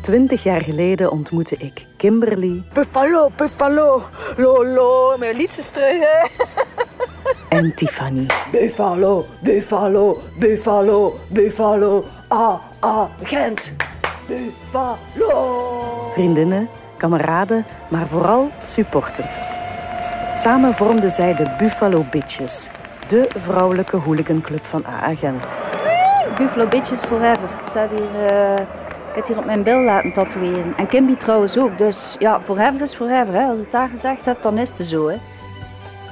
Twintig jaar geleden ontmoette ik Kimberly Buffalo, Buffalo, Lolo, mijn liedjes terug, hè. en Tiffany. Buffalo, Buffalo, Buffalo, Buffalo, ah, ah, Gent. Buffalo. Vriendinnen, kameraden, maar vooral supporters. Samen vormden zij de Buffalo Bitches, de vrouwelijke hooliganclub van AA Gent. Buffalo Bitches Forever. Het staat hier, eh, ik heb het hier op mijn bil laten tatoeëren. En Kimby trouwens ook. Dus ja, forever is forever. Hè. Als het daar gezegd hebt, dan is het zo. Hè.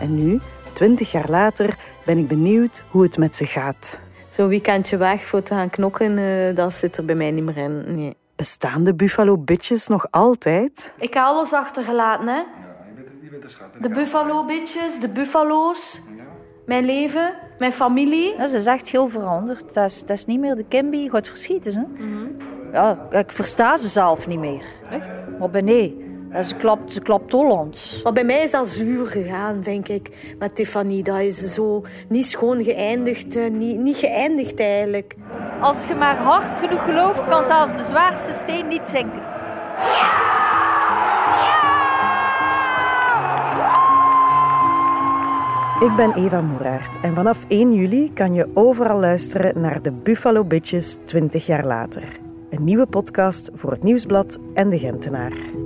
En nu, twintig jaar later, ben ik benieuwd hoe het met ze gaat. Zo'n weekendje weg voor te gaan knokken, eh, dat zit er bij mij niet meer in. Nee. Bestaan de Buffalo Bitches nog altijd? Ik heb alles achtergelaten, hè. De Buffalo Bitches, de Buffalo's, mijn leven, mijn familie. Ja, ze is echt heel veranderd. Dat is, dat is niet meer de Kimby. Gaat verschieten, hè. Ja, ik versta ze zelf niet meer. Echt? Maar ben nee. Ja, Ze klapt, ze klapt Hollands. Maar bij mij is dat zuur gegaan, denk ik, met Tiffany. Dat is zo niet schoon geëindigd, eh, niet, niet geëindigd eigenlijk. Als je maar hard genoeg gelooft, kan zelfs de zwaarste steen niet zinken. Ik ben Eva Moeraert en vanaf 1 juli kan je overal luisteren naar de Buffalo Bitches 20 jaar later. Een nieuwe podcast voor het Nieuwsblad en de Gentenaar.